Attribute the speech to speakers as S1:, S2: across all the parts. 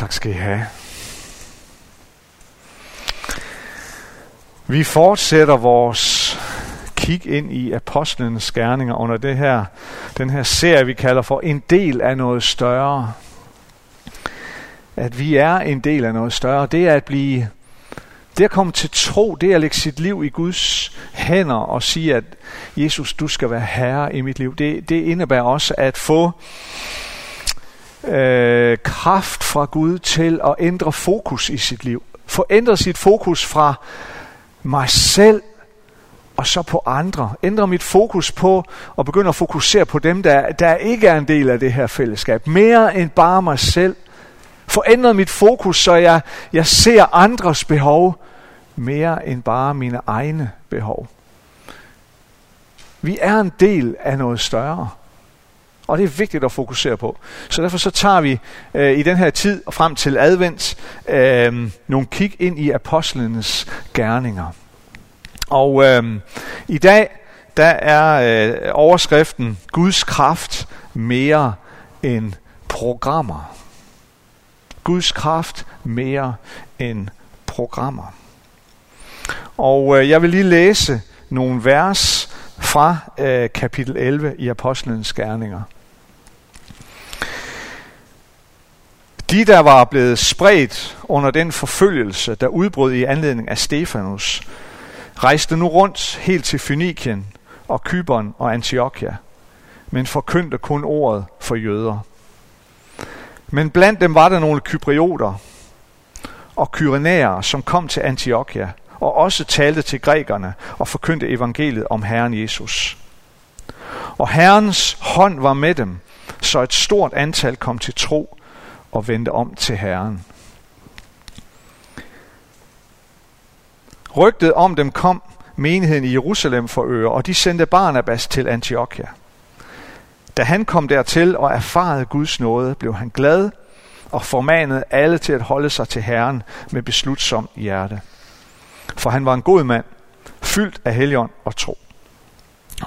S1: Tak skal I have. Vi fortsætter vores kig ind i apostlenes gerninger under det her, den her serie, vi kalder for en del af noget større. At vi er en del af noget større, det er at blive, det at komme til tro, det er at lægge sit liv i Guds hænder og sige, at Jesus, du skal være herre i mit liv. Det, det indebærer også at få øh, kraft fra Gud til at ændre fokus i sit liv. Forændre sit fokus fra mig selv og så på andre. Ændre mit fokus på og begynde at fokusere på dem, der, der ikke er en del af det her fællesskab. Mere end bare mig selv. Forændre mit fokus, så jeg, jeg ser andres behov mere end bare mine egne behov. Vi er en del af noget større. Og det er vigtigt at fokusere på. Så derfor så tager vi øh, i den her tid og frem til advent øh, nogle kig ind i apostlenes gerninger. Og øh, i dag der er øh, overskriften Guds kraft mere end programmer. Guds kraft mere end programmer. Og øh, jeg vil lige læse nogle vers fra øh, kapitel 11 i Apostlenes Gerninger. De, der var blevet spredt under den forfølgelse, der udbrød i anledning af Stefanus, rejste nu rundt helt til Fynikien og Kyberen og Antiochia, men forkyndte kun ordet for jøder. Men blandt dem var der nogle kyprioter og kyrenæere, som kom til Antiochia og også talte til grækerne og forkyndte evangeliet om Herren Jesus. Og Herrens hånd var med dem, så et stort antal kom til tro og vendte om til Herren. Rygtet om dem kom menigheden i Jerusalem for øre, og de sendte Barnabas til Antiochia. Da han kom dertil og erfarede Guds nåde, blev han glad og formanede alle til at holde sig til Herren med beslutsom hjerte. For han var en god mand, fyldt af helion og tro.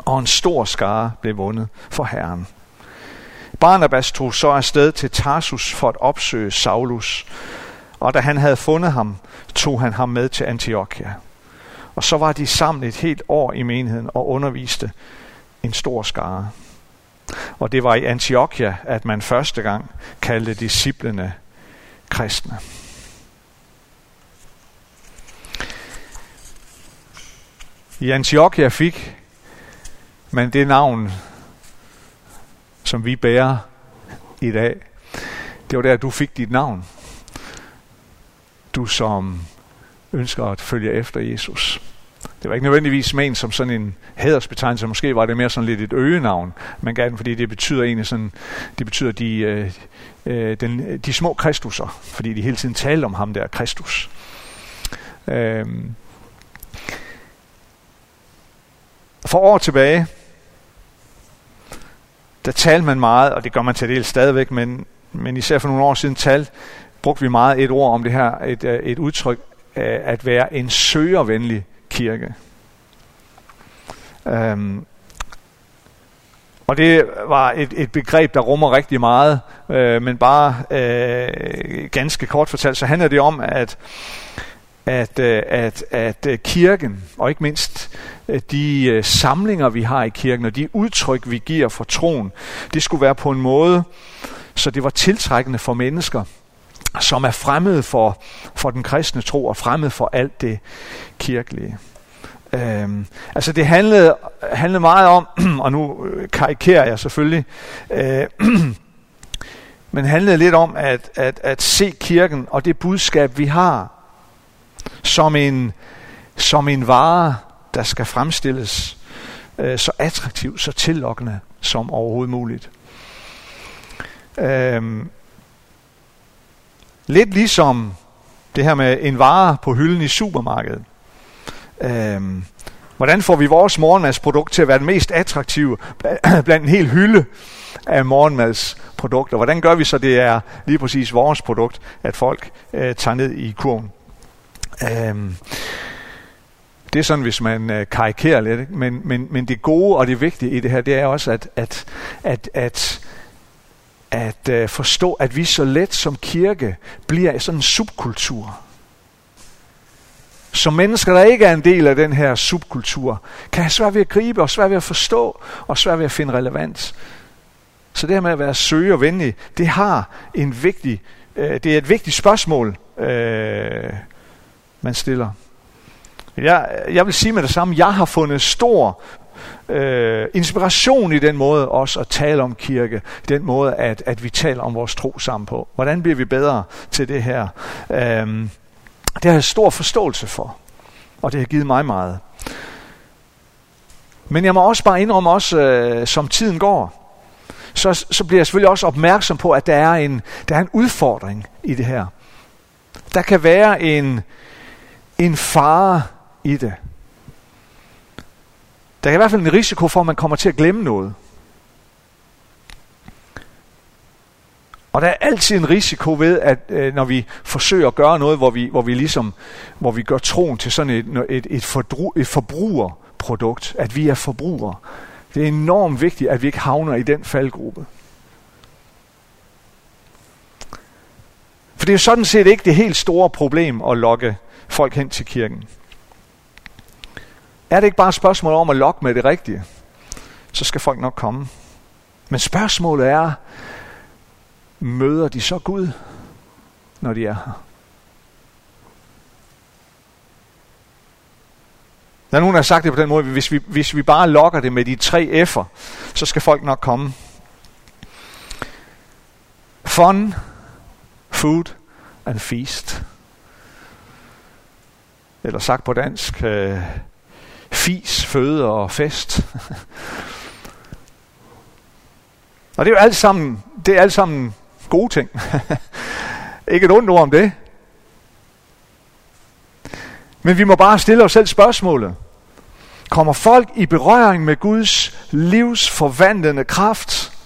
S1: Og en stor skare blev vundet for Herren. Barnabas tog så afsted til Tarsus for at opsøge Saulus, og da han havde fundet ham, tog han ham med til Antiochia. Og så var de sammen et helt år i menigheden og underviste en stor skare. Og det var i Antiochia, at man første gang kaldte disciplene kristne. I Antiochia fik man det navn, som vi bærer i dag. Det var der, du fik dit navn. Du som ønsker at følge efter Jesus. Det var ikke nødvendigvis ment som sådan en hædersbetegnelse, måske var det mere sådan lidt et øgenavn, man gav den, fordi det betyder egentlig sådan, det betyder de, øh, øh, den, de små kristusser, fordi de hele tiden talte om ham der, Kristus. Øh, for år tilbage, der talte man meget, og det gør man til del stadigvæk, men, men især for nogle år siden tal, brugte vi meget et ord om det her, et, øh, et udtryk at være en søgervenlig kirke. Um, og det var et, et begreb, der rummer rigtig meget, øh, men bare øh, ganske kort fortalt, så handler det om, at, Øh, at, at, at kirken, og ikke mindst øh, de samlinger, vi har i kirken, og de udtryk, vi giver for troen, det skulle være på en måde, så det var tiltrækkende for mennesker, som er fremmede for, for den kristne tro og fremmede for alt det kirkelige. Øhm, altså det handlede, handlede meget om, og nu karikerer jeg selvfølgelig, øh, men handlede lidt om at, at, at se kirken og det budskab, vi har, som en, som en vare, der skal fremstilles øh, så attraktivt, så tillokkende som overhovedet muligt. Øhm, lidt ligesom det her med en vare på hylden i supermarkedet. Øhm, hvordan får vi vores morgenmadsprodukt til at være den mest attraktive blandt en hel hylde af morgenmadsprodukter? Hvordan gør vi så, det er lige præcis vores produkt, at folk øh, tager ned i kurven? Øhm, det er sådan, hvis man øh, karikerer lidt. Men, men, men det gode og det vigtige i det her, det er også, at, at, at, at at øh, forstå, at vi så let som kirke bliver sådan en subkultur. Som mennesker, der ikke er en del af den her subkultur, kan have svært ved at gribe og svært ved at forstå og svært ved at finde relevans. Så det her med at være søge og venlig, det har en vigtig, øh, det er et vigtigt spørgsmål, øh, man stiller. Jeg, jeg vil sige med det samme, jeg har fundet stor øh, inspiration i den måde også at tale om kirke, den måde at, at vi taler om vores tro sammen på. Hvordan bliver vi bedre til det her? Øh, det har jeg stor forståelse for, og det har givet mig meget. Men jeg må også bare indrømme, også øh, som tiden går, så, så bliver jeg selvfølgelig også opmærksom på, at der er, en, der er en udfordring i det her. Der kan være en, en fare i det. Der er i hvert fald en risiko for, at man kommer til at glemme noget. Og der er altid en risiko ved, at øh, når vi forsøger at gøre noget, hvor vi, hvor vi ligesom, hvor vi gør troen til sådan et, et, et, fordru, et forbrugerprodukt, at vi er forbrugere. Det er enormt vigtigt, at vi ikke havner i den faldgruppe. For det er sådan set ikke det helt store problem at lokke folk hen til kirken. Er det ikke bare et spørgsmål om at lokke med det rigtige, så skal folk nok komme. Men spørgsmålet er, møder de så Gud, når de er her? Der er nogen, der har sagt det på den måde, hvis vi, hvis vi bare lokker det med de tre F'er, så skal folk nok komme. Fun, food and feast. Eller sagt på dansk, øh, fis, føde og fest. og det er jo alt sammen, det er alt sammen gode ting. Ikke et ondt ord om det. Men vi må bare stille os selv spørgsmålet. Kommer folk i berøring med Guds livsforvandlende kraft,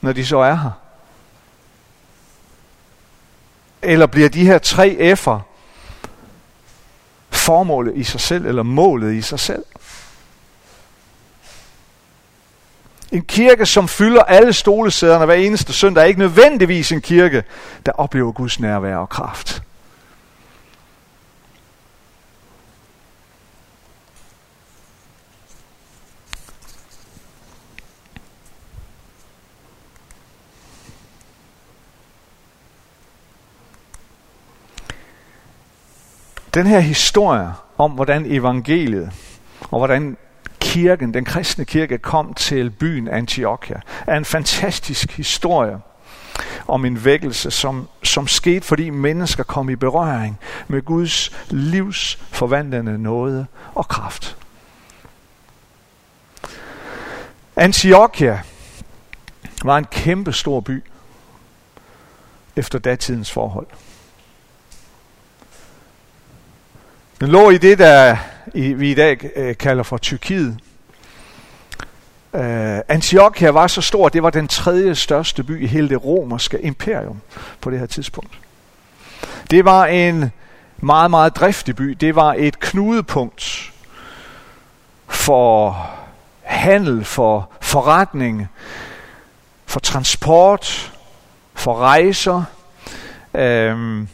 S1: når de så er her? Eller bliver de her tre F'er formålet i sig selv, eller målet i sig selv? En kirke, som fylder alle stolesæderne hver eneste søndag, er ikke nødvendigvis en kirke, der oplever Guds nærvær og kraft. Den her historie om, hvordan evangeliet og hvordan kirken, den kristne kirke, kom til byen Antiochia, er en fantastisk historie om en vækkelse, som, som skete, fordi mennesker kom i berøring med Guds livs forvandlende nåde og kraft. Antiochia var en kæmpe stor by efter datidens forhold. Den lå i det, der vi i dag øh, kalder for Tyrkiet. Uh, Antiochia var så stor, at det var den tredje største by i hele det romerske imperium på det her tidspunkt. Det var en meget, meget driftig by. Det var et knudepunkt for handel, for forretning, for transport, for rejser. Uh,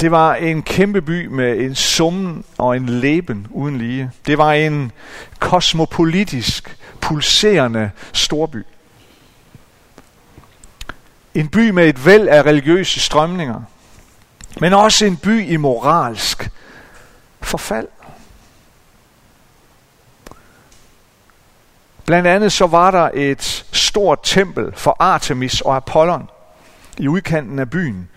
S1: Det var en kæmpe by med en summen og en leben uden lige. Det var en kosmopolitisk, pulserende storby. En by med et væld af religiøse strømninger, men også en by i moralsk forfald. Blandt andet så var der et stort tempel for Artemis og Apollon i udkanten af byen,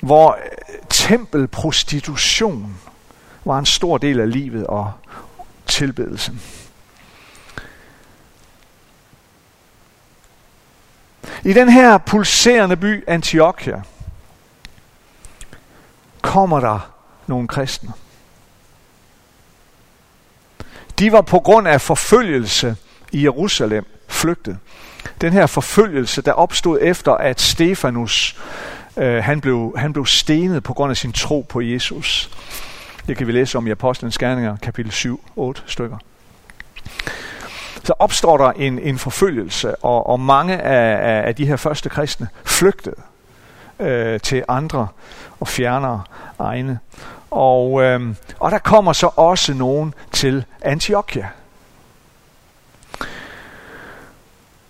S1: hvor øh, tempelprostitution var en stor del af livet og tilbedelsen. I den her pulserende by Antiochia kommer der nogle kristne. De var på grund af forfølgelse i Jerusalem flygtet. Den her forfølgelse, der opstod efter, at Stefanus Øh, han, blev, han blev stenet på grund af sin tro på Jesus. Det kan vi læse om i Apostlenes Gerninger, kapitel 7-8 stykker. Så opstår der en, en forfølgelse, og, og mange af, af, af de her første kristne flygtede øh, til andre og fjernere egne. Og, øh, og der kommer så også nogen til Antiochia.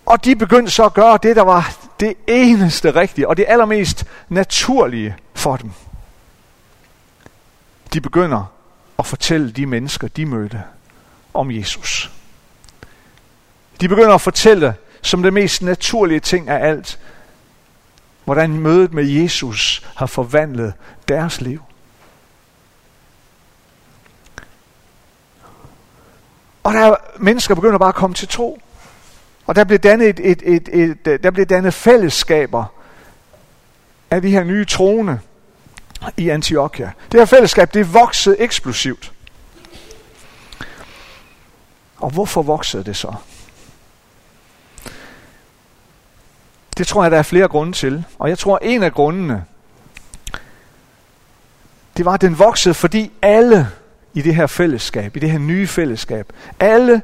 S1: Og de begyndte så at gøre det, der var det eneste rigtige, og det allermest naturlige for dem. De begynder at fortælle de mennesker, de mødte, om Jesus. De begynder at fortælle, som det mest naturlige ting af alt, hvordan mødet med Jesus har forvandlet deres liv. Og der er mennesker, der begynder bare at komme til tro. Og der blev dannet, et, et, et, et, der blev dannet fællesskaber af de her nye troende i Antiochia. Det her fællesskab, det voksede eksplosivt. Og hvorfor voksede det så? Det tror jeg, der er flere grunde til. Og jeg tror, en af grundene, det var, at den voksede, fordi alle i det her fællesskab, i det her nye fællesskab, alle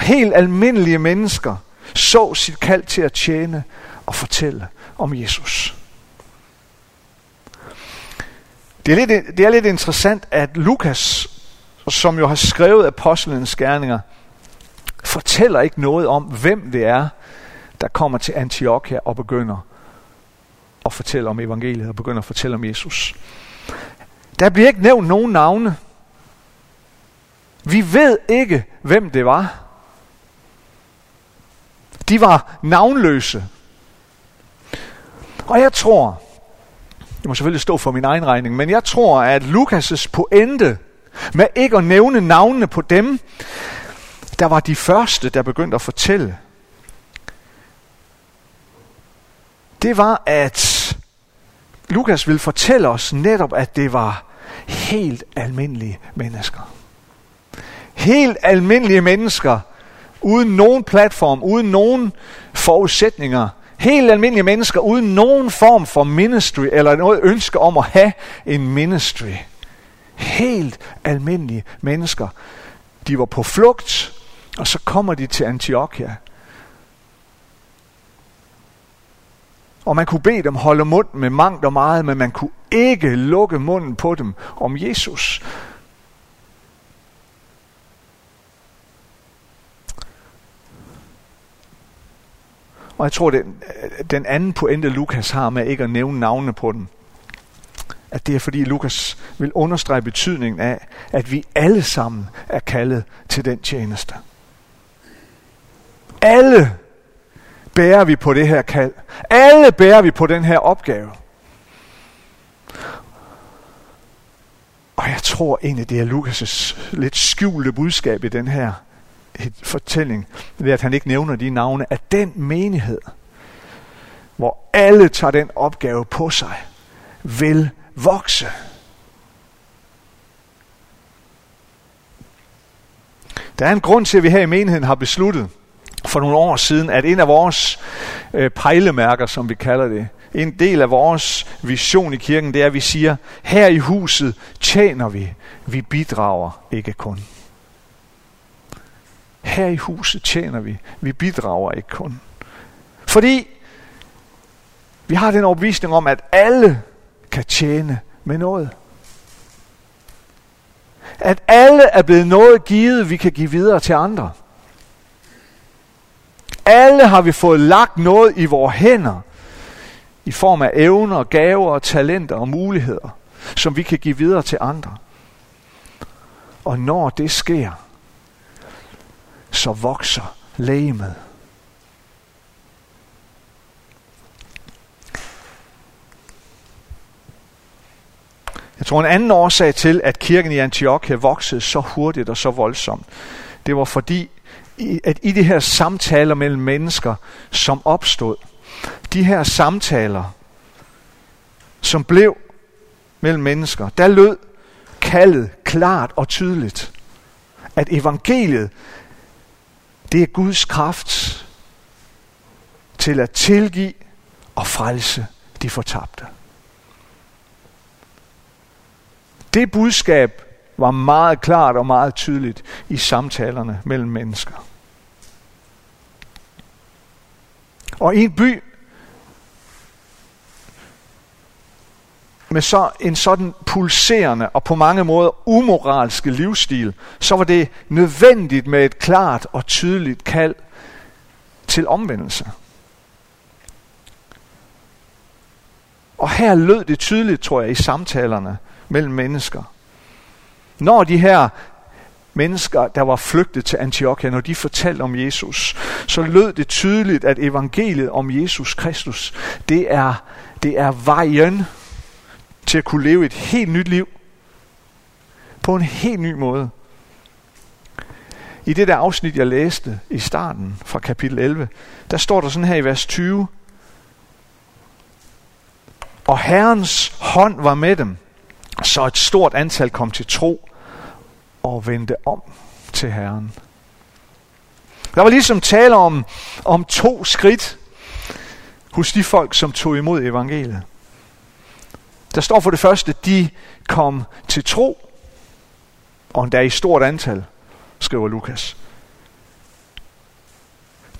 S1: helt almindelige mennesker så sit kald til at tjene og fortælle om Jesus. Det er, lidt, det er lidt interessant, at Lukas, som jo har skrevet apostlenes gerninger, fortæller ikke noget om, hvem det er, der kommer til Antiochia og begynder at fortælle om evangeliet og begynder at fortælle om Jesus. Der bliver ikke nævnt nogen navne. Vi ved ikke, hvem det var. De var navnløse. Og jeg tror, det må selvfølgelig stå for min egen regning, men jeg tror, at Lukas' pointe med ikke at nævne navnene på dem, der var de første, der begyndte at fortælle. Det var, at Lukas vil fortælle os netop, at det var helt almindelige mennesker. Helt almindelige mennesker, uden nogen platform, uden nogen forudsætninger. Helt almindelige mennesker uden nogen form for ministry, eller noget ønske om at have en ministry. Helt almindelige mennesker. De var på flugt, og så kommer de til Antiochia. Og man kunne bede dem holde mund med mangt og meget, men man kunne ikke lukke munden på dem om Jesus. Og jeg tror, den, den anden pointe, Lukas har med ikke at nævne navnene på dem, at det er fordi Lukas vil understrege betydningen af, at vi alle sammen er kaldet til den tjeneste. Alle bærer vi på det her kald. Alle bærer vi på den her opgave. Og jeg tror egentlig, det er Lukas' lidt skjulte budskab i den her fortælling, ved at han ikke nævner de navne, at den menighed, hvor alle tager den opgave på sig, vil vokse. Der er en grund til, at vi her i menigheden har besluttet for nogle år siden, at en af vores øh, pejlemærker, som vi kalder det, en del af vores vision i kirken, det er, at vi siger, her i huset tjener vi, vi bidrager ikke kun. Her i huset tjener vi, vi bidrager ikke kun. Fordi vi har den overbevisning om, at alle kan tjene med noget. At alle er blevet noget givet, vi kan give videre til andre. Alle har vi fået lagt noget i vores hænder, i form af evner, gaver, talenter og muligheder, som vi kan give videre til andre. Og når det sker, så vokser lægemet. Jeg tror en anden årsag til, at kirken i Antiochia voksede så hurtigt og så voldsomt, det var fordi, at i de her samtaler mellem mennesker, som opstod, de her samtaler, som blev mellem mennesker, der lød kaldet klart og tydeligt, at evangeliet, det er Guds kraft til at tilgive og frelse de fortabte. Det budskab var meget klart og meget tydeligt i samtalerne mellem mennesker. Og i en by med så en sådan pulserende og på mange måder umoralske livsstil, så var det nødvendigt med et klart og tydeligt kald til omvendelse. Og her lød det tydeligt, tror jeg, i samtalerne mellem mennesker. Når de her mennesker, der var flygtet til Antiochia, når de fortalte om Jesus, så lød det tydeligt, at evangeliet om Jesus Kristus, det er, det er vejen til at kunne leve et helt nyt liv på en helt ny måde. I det der afsnit, jeg læste i starten fra kapitel 11, der står der sådan her i vers 20. Og Herrens hånd var med dem, så et stort antal kom til tro og vendte om til Herren. Der var ligesom tale om, om to skridt hos de folk, som tog imod evangeliet. Der står for det første, de kom til tro, og endda i stort antal, skriver Lukas.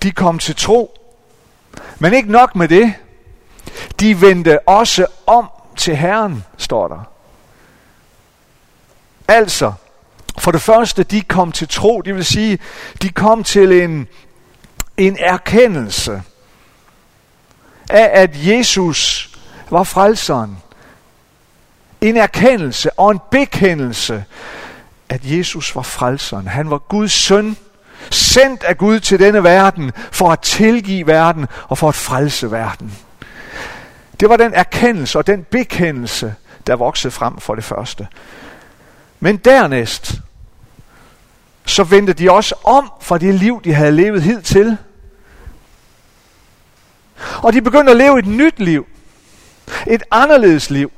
S1: De kom til tro, men ikke nok med det. De vendte også om til Herren, står der. Altså, for det første, de kom til tro, det vil sige, de kom til en, en erkendelse af, at Jesus var frelseren. En erkendelse og en bekendelse, at Jesus var frelseren. Han var Guds søn, sendt af Gud til denne verden for at tilgive verden og for at frelse verden. Det var den erkendelse og den bekendelse, der voksede frem for det første. Men dernæst, så vendte de også om fra det liv, de havde levet hidtil. Og de begyndte at leve et nyt liv. Et anderledes liv.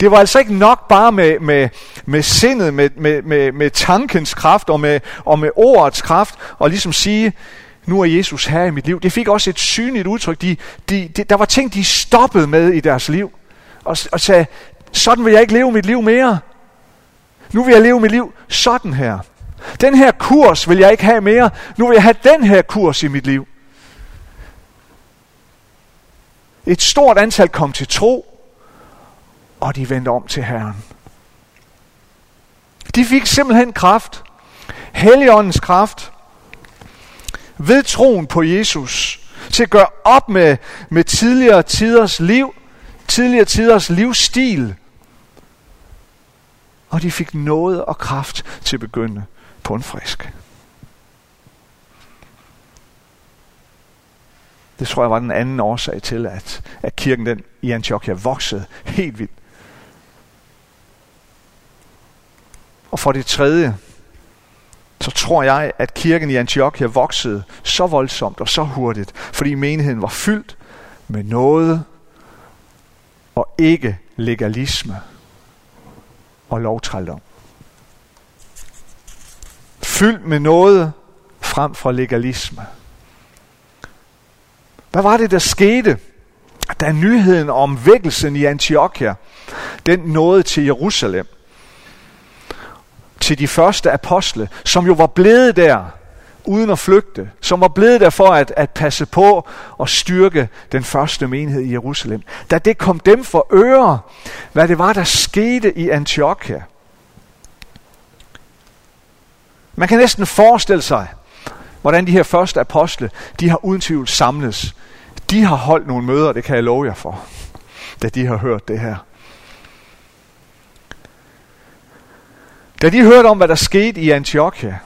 S1: Det var altså ikke nok bare med, med, med sindet, med, med, med, med tankens kraft og med, og med ordets kraft, og ligesom sige, nu er Jesus her i mit liv. Det fik også et synligt udtryk. De, de, de, der var ting, de stoppede med i deres liv. Og, og sagde, sådan vil jeg ikke leve mit liv mere. Nu vil jeg leve mit liv sådan her. Den her kurs vil jeg ikke have mere. Nu vil jeg have den her kurs i mit liv. Et stort antal kom til tro, og de vendte om til Herren. De fik simpelthen kraft. Helligåndens kraft. Ved troen på Jesus. Til at gøre op med, med tidligere tiders liv. Tidligere tiders livsstil. Og de fik noget og kraft til at begynde på en frisk. Det tror jeg var den anden årsag til, at, at kirken den i Antiochia voksede helt vildt. Og for det tredje, så tror jeg, at kirken i Antiochia voksede så voldsomt og så hurtigt, fordi menigheden var fyldt med noget og ikke legalisme og lovtrældom. Fyldt med noget frem for legalisme. Hvad var det, der skete, da nyheden om vækkelsen i Antiochia, den nåede til Jerusalem? Til de første apostle, som jo var blevet der, uden at flygte, som var blevet der for at, at passe på og styrke den første menighed i Jerusalem. Da det kom dem for øre, hvad det var, der skete i Antiochia. Man kan næsten forestille sig, hvordan de her første apostle, de har uden tvivl samles. De har holdt nogle møder, det kan jeg love jer for, da de har hørt det her. Da de hørte om, hvad der skete i Antiochia,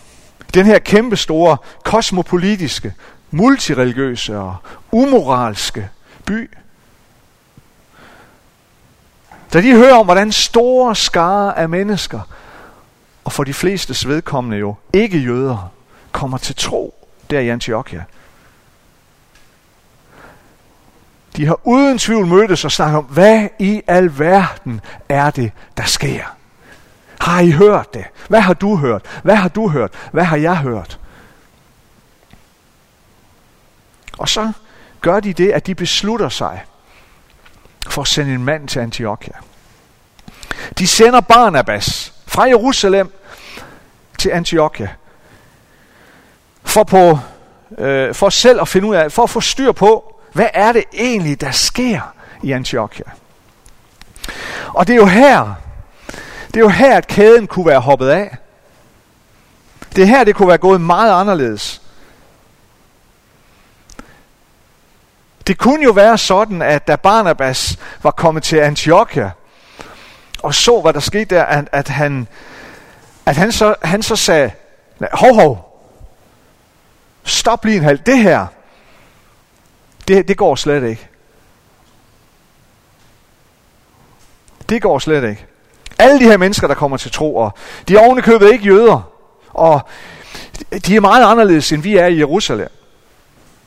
S1: den her kæmpe store kosmopolitiske, multireligiøse og umoralske by. Da de hører om, hvordan store skare af mennesker, og for de fleste vedkommende jo ikke jøder, kommer til tro der i Antiochia. De har uden tvivl mødtes og snakket om, hvad i alverden er det, der sker. Har I hørt det? Hvad har du hørt? Hvad har du hørt? Hvad har jeg hørt? Og så gør de det, at de beslutter sig for at sende en mand til Antiochia. De sender Barnabas fra Jerusalem til Antiochia. For, på, øh, for selv at finde ud af, for at få styr på, hvad er det egentlig, der sker i Antiochia. Og det er jo her, det er jo her, at kæden kunne være hoppet af. Det er her, det kunne være gået meget anderledes. Det kunne jo være sådan, at da Barnabas var kommet til Antiochia, og så, hvad der skete der, at, at, han, at han, så, han så sagde, hov, hov, stop lige en halv, det her, det, det går slet ikke. Det går slet ikke. Alle de her mennesker, der kommer til tro, og de er ovenikøbet ikke jøder, og de er meget anderledes, end vi er i Jerusalem.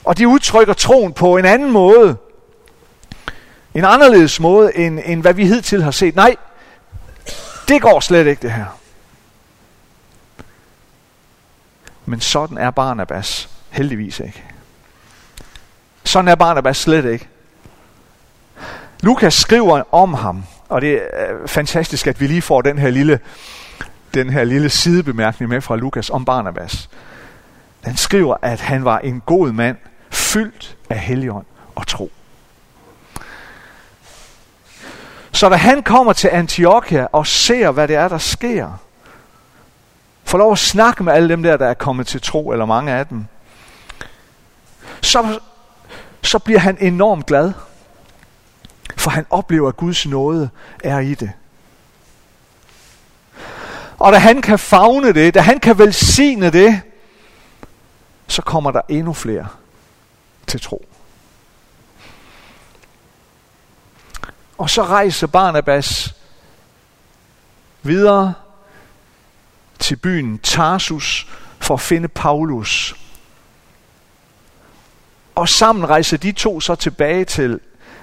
S1: Og de udtrykker troen på en anden måde. En anderledes måde, end, end hvad vi hidtil har set. Nej, det går slet ikke det her. Men sådan er Barnabas heldigvis ikke. Sådan er Barnabas slet ikke. Lukas skriver om ham, og det er fantastisk, at vi lige får den her lille, den her lille sidebemærkning med fra Lukas om Barnabas. Han skriver, at han var en god mand, fyldt af helligånd og tro. Så da han kommer til Antiochia og ser, hvad det er, der sker, får lov at snakke med alle dem der, der er kommet til tro, eller mange af dem, så, så bliver han enormt glad. For han oplever, at Guds nåde er i det. Og da han kan fagne det, da han kan velsigne det, så kommer der endnu flere til tro. Og så rejser Barnabas videre til byen Tarsus for at finde Paulus. Og sammen rejser de to så tilbage til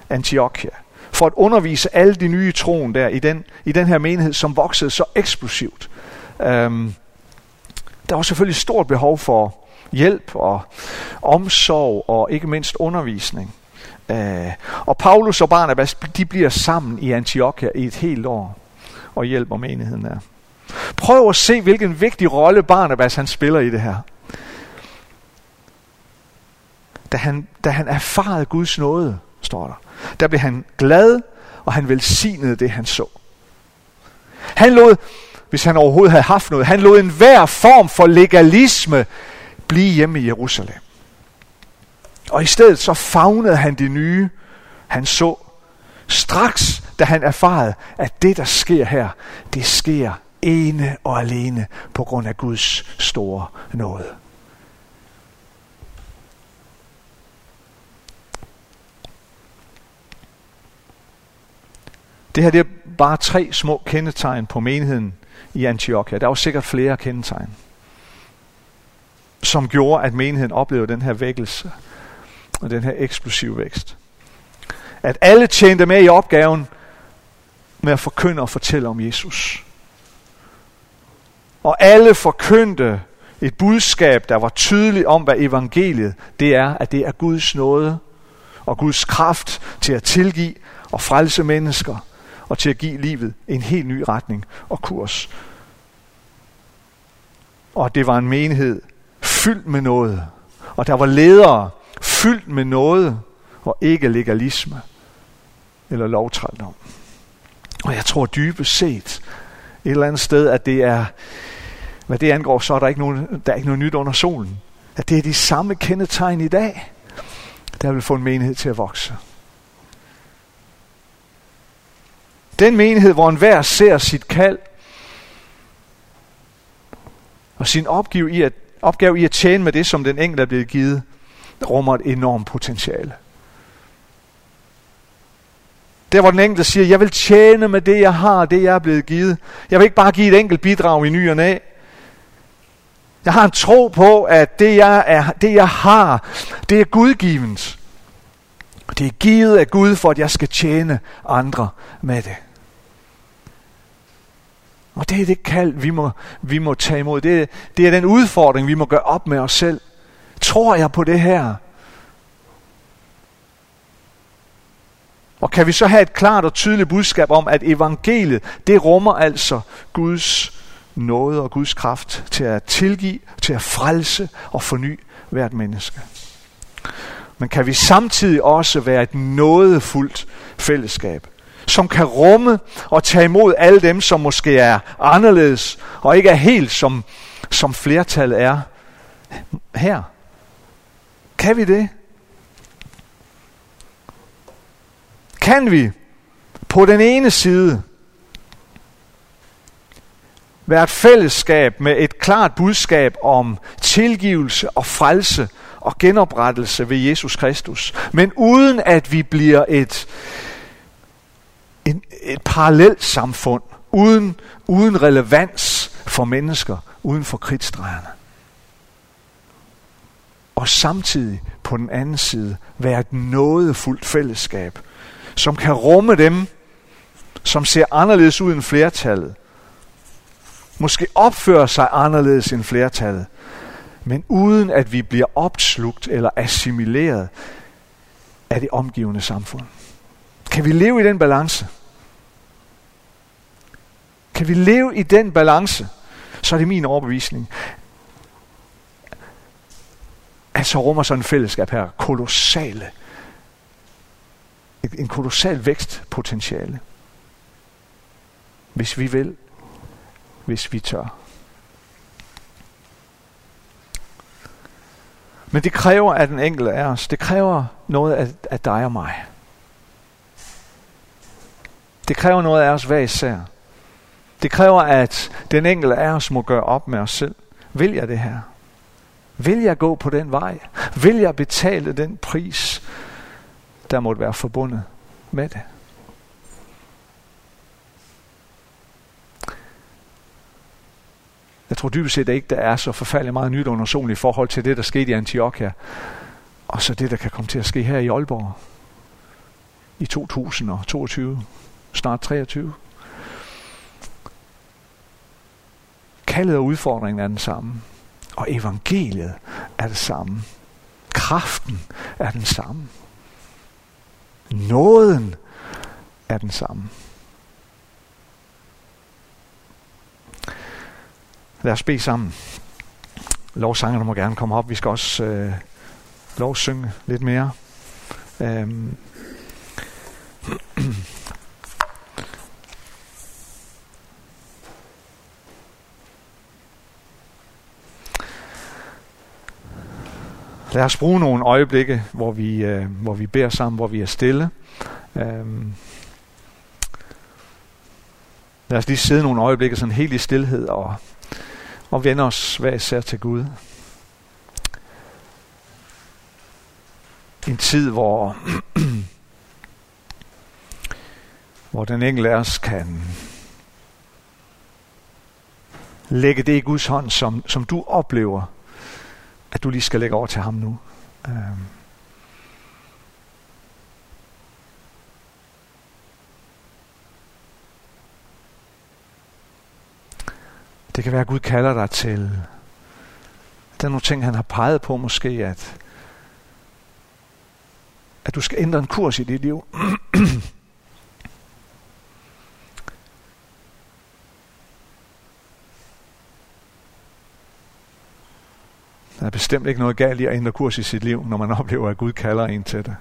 S1: Antiochia for at undervise alle de nye troen der i den, i den her menighed, som voksede så eksplosivt. Øhm, der var selvfølgelig stort behov for hjælp og omsorg og ikke mindst undervisning. Øh, og Paulus og Barnabas, de bliver sammen i Antiochia i et helt år og hjælper menigheden der. Prøv at se, hvilken vigtig rolle Barnabas han spiller i det her. Da han, da han erfarede Guds nåde, står der, der blev han glad, og han velsignede det, han så. Han lod, hvis han overhovedet havde haft noget, han lod enhver form for legalisme blive hjemme i Jerusalem. Og i stedet så fagnede han det nye, han så. Straks, da han erfarede, at det, der sker her, det sker ene og alene på grund af Guds store nåde. Det her det er bare tre små kendetegn på menigheden i Antiochia. Der var sikkert flere kendetegn, som gjorde, at menigheden oplevede den her vækkelse og den her eksplosive vækst. At alle tjente med i opgaven med at forkynde og fortælle om Jesus. Og alle forkyndte et budskab, der var tydeligt om, hvad evangeliet det er, at det er Guds nåde og Guds kraft til at tilgive og frelse mennesker og til at give livet en helt ny retning og kurs. Og det var en menighed fyldt med noget. Og der var ledere fyldt med noget og ikke legalisme eller lovtrældom. Og jeg tror dybest set et eller andet sted, at det er, hvad det angår, så er der ikke, nogen, der er ikke noget nyt under solen. At det er de samme kendetegn i dag, der vil få en menighed til at vokse. Den menighed, hvor enhver ser sit kald og sin opgave i, at, opgave i at tjene med det, som den enkelte er blevet givet, rummer et enormt potentiale. Der hvor den enkelte siger, jeg vil tjene med det, jeg har, det jeg er blevet givet. Jeg vil ikke bare give et enkelt bidrag i ny og næ. Jeg har en tro på, at det jeg, er, det jeg har, det er gudgivens. Det er givet af Gud, for at jeg skal tjene andre med det. Og det er det kald, vi må, vi må tage imod. Det, det er den udfordring, vi må gøre op med os selv. Tror jeg på det her? Og kan vi så have et klart og tydeligt budskab om, at evangeliet, det rummer altså Guds nåde og Guds kraft til at tilgive, til at frelse og forny hvert menneske. Men kan vi samtidig også være et nådefuldt fællesskab, som kan rumme og tage imod alle dem, som måske er anderledes og ikke er helt som, som flertallet er her. Kan vi det? Kan vi på den ene side være et fællesskab med et klart budskab om tilgivelse og frelse og genoprettelse ved Jesus Kristus, men uden at vi bliver et, en, et parallelt samfund, uden, uden relevans for mennesker, uden for kridtstregerne. Og samtidig på den anden side være et nådefuldt fællesskab, som kan rumme dem, som ser anderledes ud end flertallet, måske opfører sig anderledes end flertallet, men uden at vi bliver opslugt eller assimileret af det omgivende samfund. Kan vi leve i den balance? Kan vi leve i den balance, så er det min overbevisning, at så rummer sådan en fællesskab her kolossale, en kolossal vækstpotentiale. Hvis vi vil, hvis vi tør. Men det kræver at den enkelte af os. Det kræver noget af, af dig og mig. Det kræver noget af os hver især. Det kræver, at den enkelte af os må gøre op med os selv. Vil jeg det her? Vil jeg gå på den vej? Vil jeg betale den pris, der måtte være forbundet med det? Jeg tror dybest set ikke, der er så forfærdelig meget nyt under solen i forhold til det, der skete i Antiochia. Og så det, der kan komme til at ske her i Aalborg i 2022, snart 23. Kaldet og udfordringen er den samme. Og evangeliet er det samme. Kraften er den samme. Nåden er den samme. Lad os bede sammen. Lovsangerne må gerne komme op. Vi skal også øh, lovsynge lidt mere. Øhm. Lad os bruge nogle øjeblikke, hvor vi, øh, hvor vi beder sammen, hvor vi er stille. Øhm. Lad os lige sidde nogle øjeblikke sådan helt i stillhed og og vende os hver især til Gud. En tid, hvor, hvor den enkelte af os kan lægge det i Guds hånd, som, som du oplever, at du lige skal lægge over til ham nu. Øhm. Det kan være, at Gud kalder dig til. Der er nogle ting, han har peget på måske, at, at du skal ændre en kurs i dit liv. Der er bestemt ikke noget galt i at ændre kurs i sit liv, når man oplever, at Gud kalder en til det.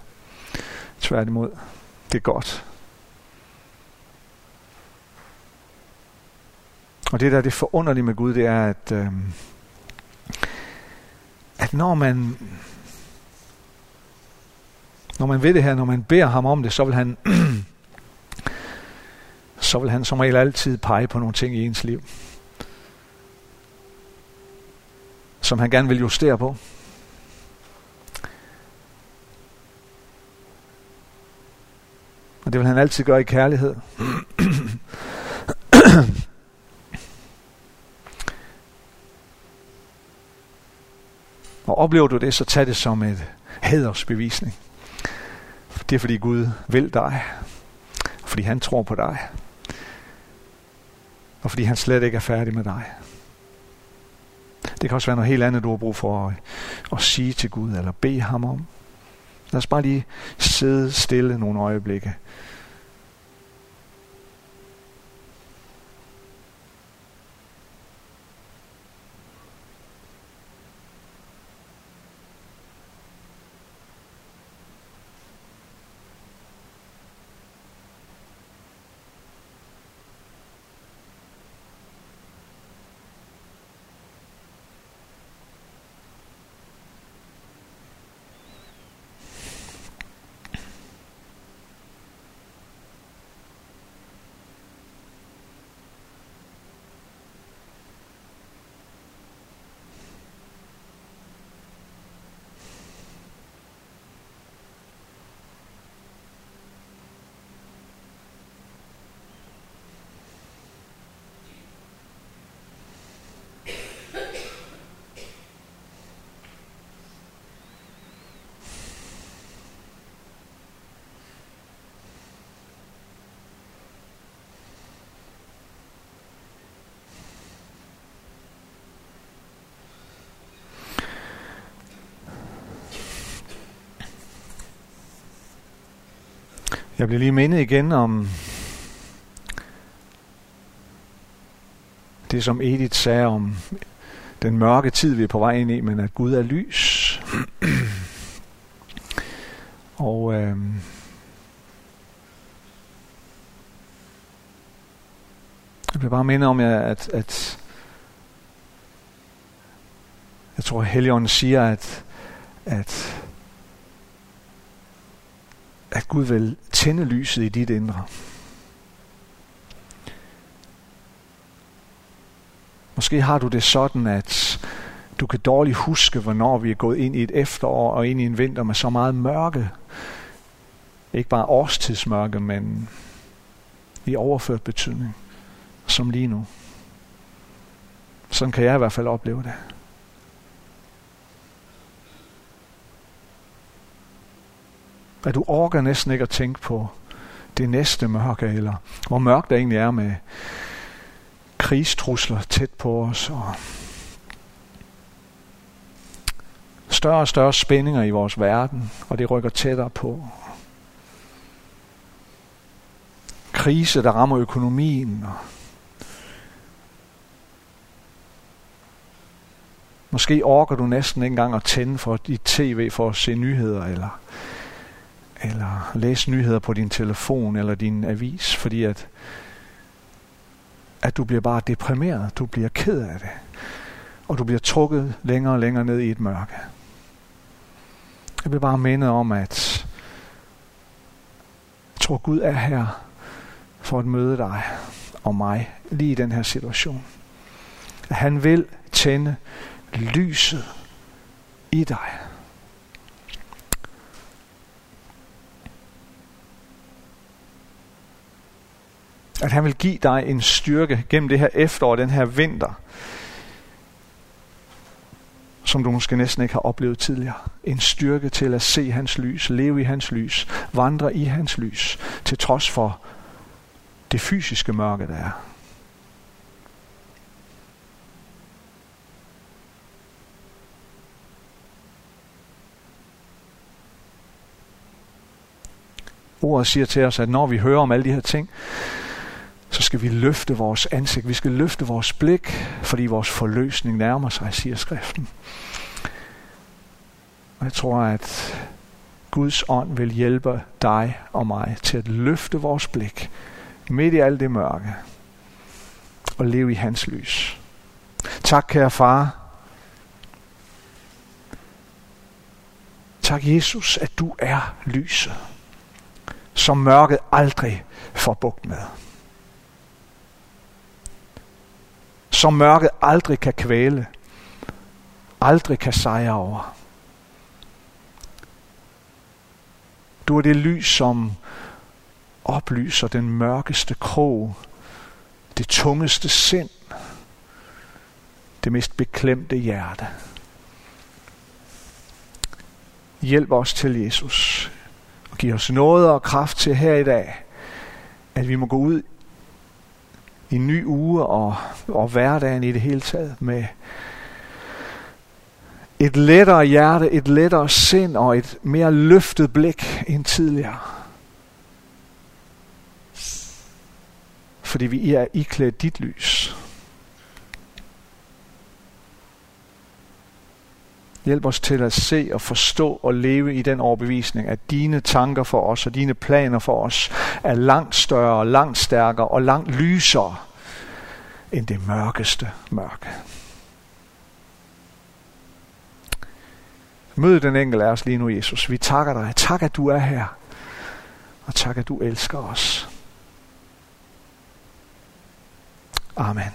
S1: Tværtimod, det er godt. Og det der er det forunderlige med Gud, det er, at, øh, at når man når man ved det her, når man beder ham om det, så vil han så vil han som regel altid pege på nogle ting i ens liv, som han gerne vil justere på. Og det vil han altid gøre i kærlighed. Og oplever du det, så tag det som et hædersbevisning. Det er fordi Gud vil dig. Fordi han tror på dig. Og fordi han slet ikke er færdig med dig. Det kan også være noget helt andet, du har brug for at, at sige til Gud, eller bede ham om. Lad os bare lige sidde stille nogle øjeblikke. Jeg bliver lige mindet igen om det, som Edith sagde om den mørke tid, vi er på vej ind i, men at Gud er lys. Og øh, jeg bliver bare mindet om, at, at jeg tror, Helligånden siger, at, at at Gud vil tænde lyset i dit indre. Måske har du det sådan, at du kan dårligt huske, hvornår vi er gået ind i et efterår og ind i en vinter med så meget mørke. Ikke bare årstidsmørke, men i overført betydning, som lige nu. Sådan kan jeg i hvert fald opleve det. At du orker næsten ikke at tænke på det næste mørke, eller hvor mørkt det egentlig er med krigstrusler tæt på os, og større og større spændinger i vores verden, og det rykker tættere på. Krise, der rammer økonomien, og Måske orker du næsten ikke engang at tænde for dit tv for at se nyheder, eller eller læse nyheder på din telefon eller din avis, fordi at, at du bliver bare deprimeret, du bliver ked af det, og du bliver trukket længere og længere ned i et mørke. Jeg vil bare minde om, at jeg tror Gud er her for at møde dig og mig lige i den her situation. At han vil tænde lyset i dig. At han vil give dig en styrke gennem det her efterår, den her vinter, som du måske næsten ikke har oplevet tidligere. En styrke til at se hans lys, leve i hans lys, vandre i hans lys, til trods for det fysiske mørke, der er. Ordet siger til os, at når vi hører om alle de her ting, så skal vi løfte vores ansigt, vi skal løfte vores blik, fordi vores forløsning nærmer sig, siger skriften. Og jeg tror, at Guds ånd vil hjælpe dig og mig til at løfte vores blik midt i alt det mørke og leve i hans lys. Tak, kære far. Tak, Jesus, at du er lyset, som mørket aldrig får bugt med. Som mørket aldrig kan kvæle, aldrig kan sejre over. Du er det lys, som oplyser den mørkeste krog, det tungeste sind, det mest beklemte hjerte. Hjælp os til Jesus og giv os noget og kraft til her i dag, at vi må gå ud en ny uge og, og hverdagen i det hele taget med et lettere hjerte, et lettere sind og et mere løftet blik end tidligere. Fordi vi er iklædt dit lys. Hjælp os til at se og forstå og leve i den overbevisning, at dine tanker for os og dine planer for os er langt større, langt stærkere og langt lysere end det mørkeste mørke. Mød den enkelte af os lige nu, Jesus. Vi takker dig. Tak, at du er her. Og tak, at du elsker os. Amen.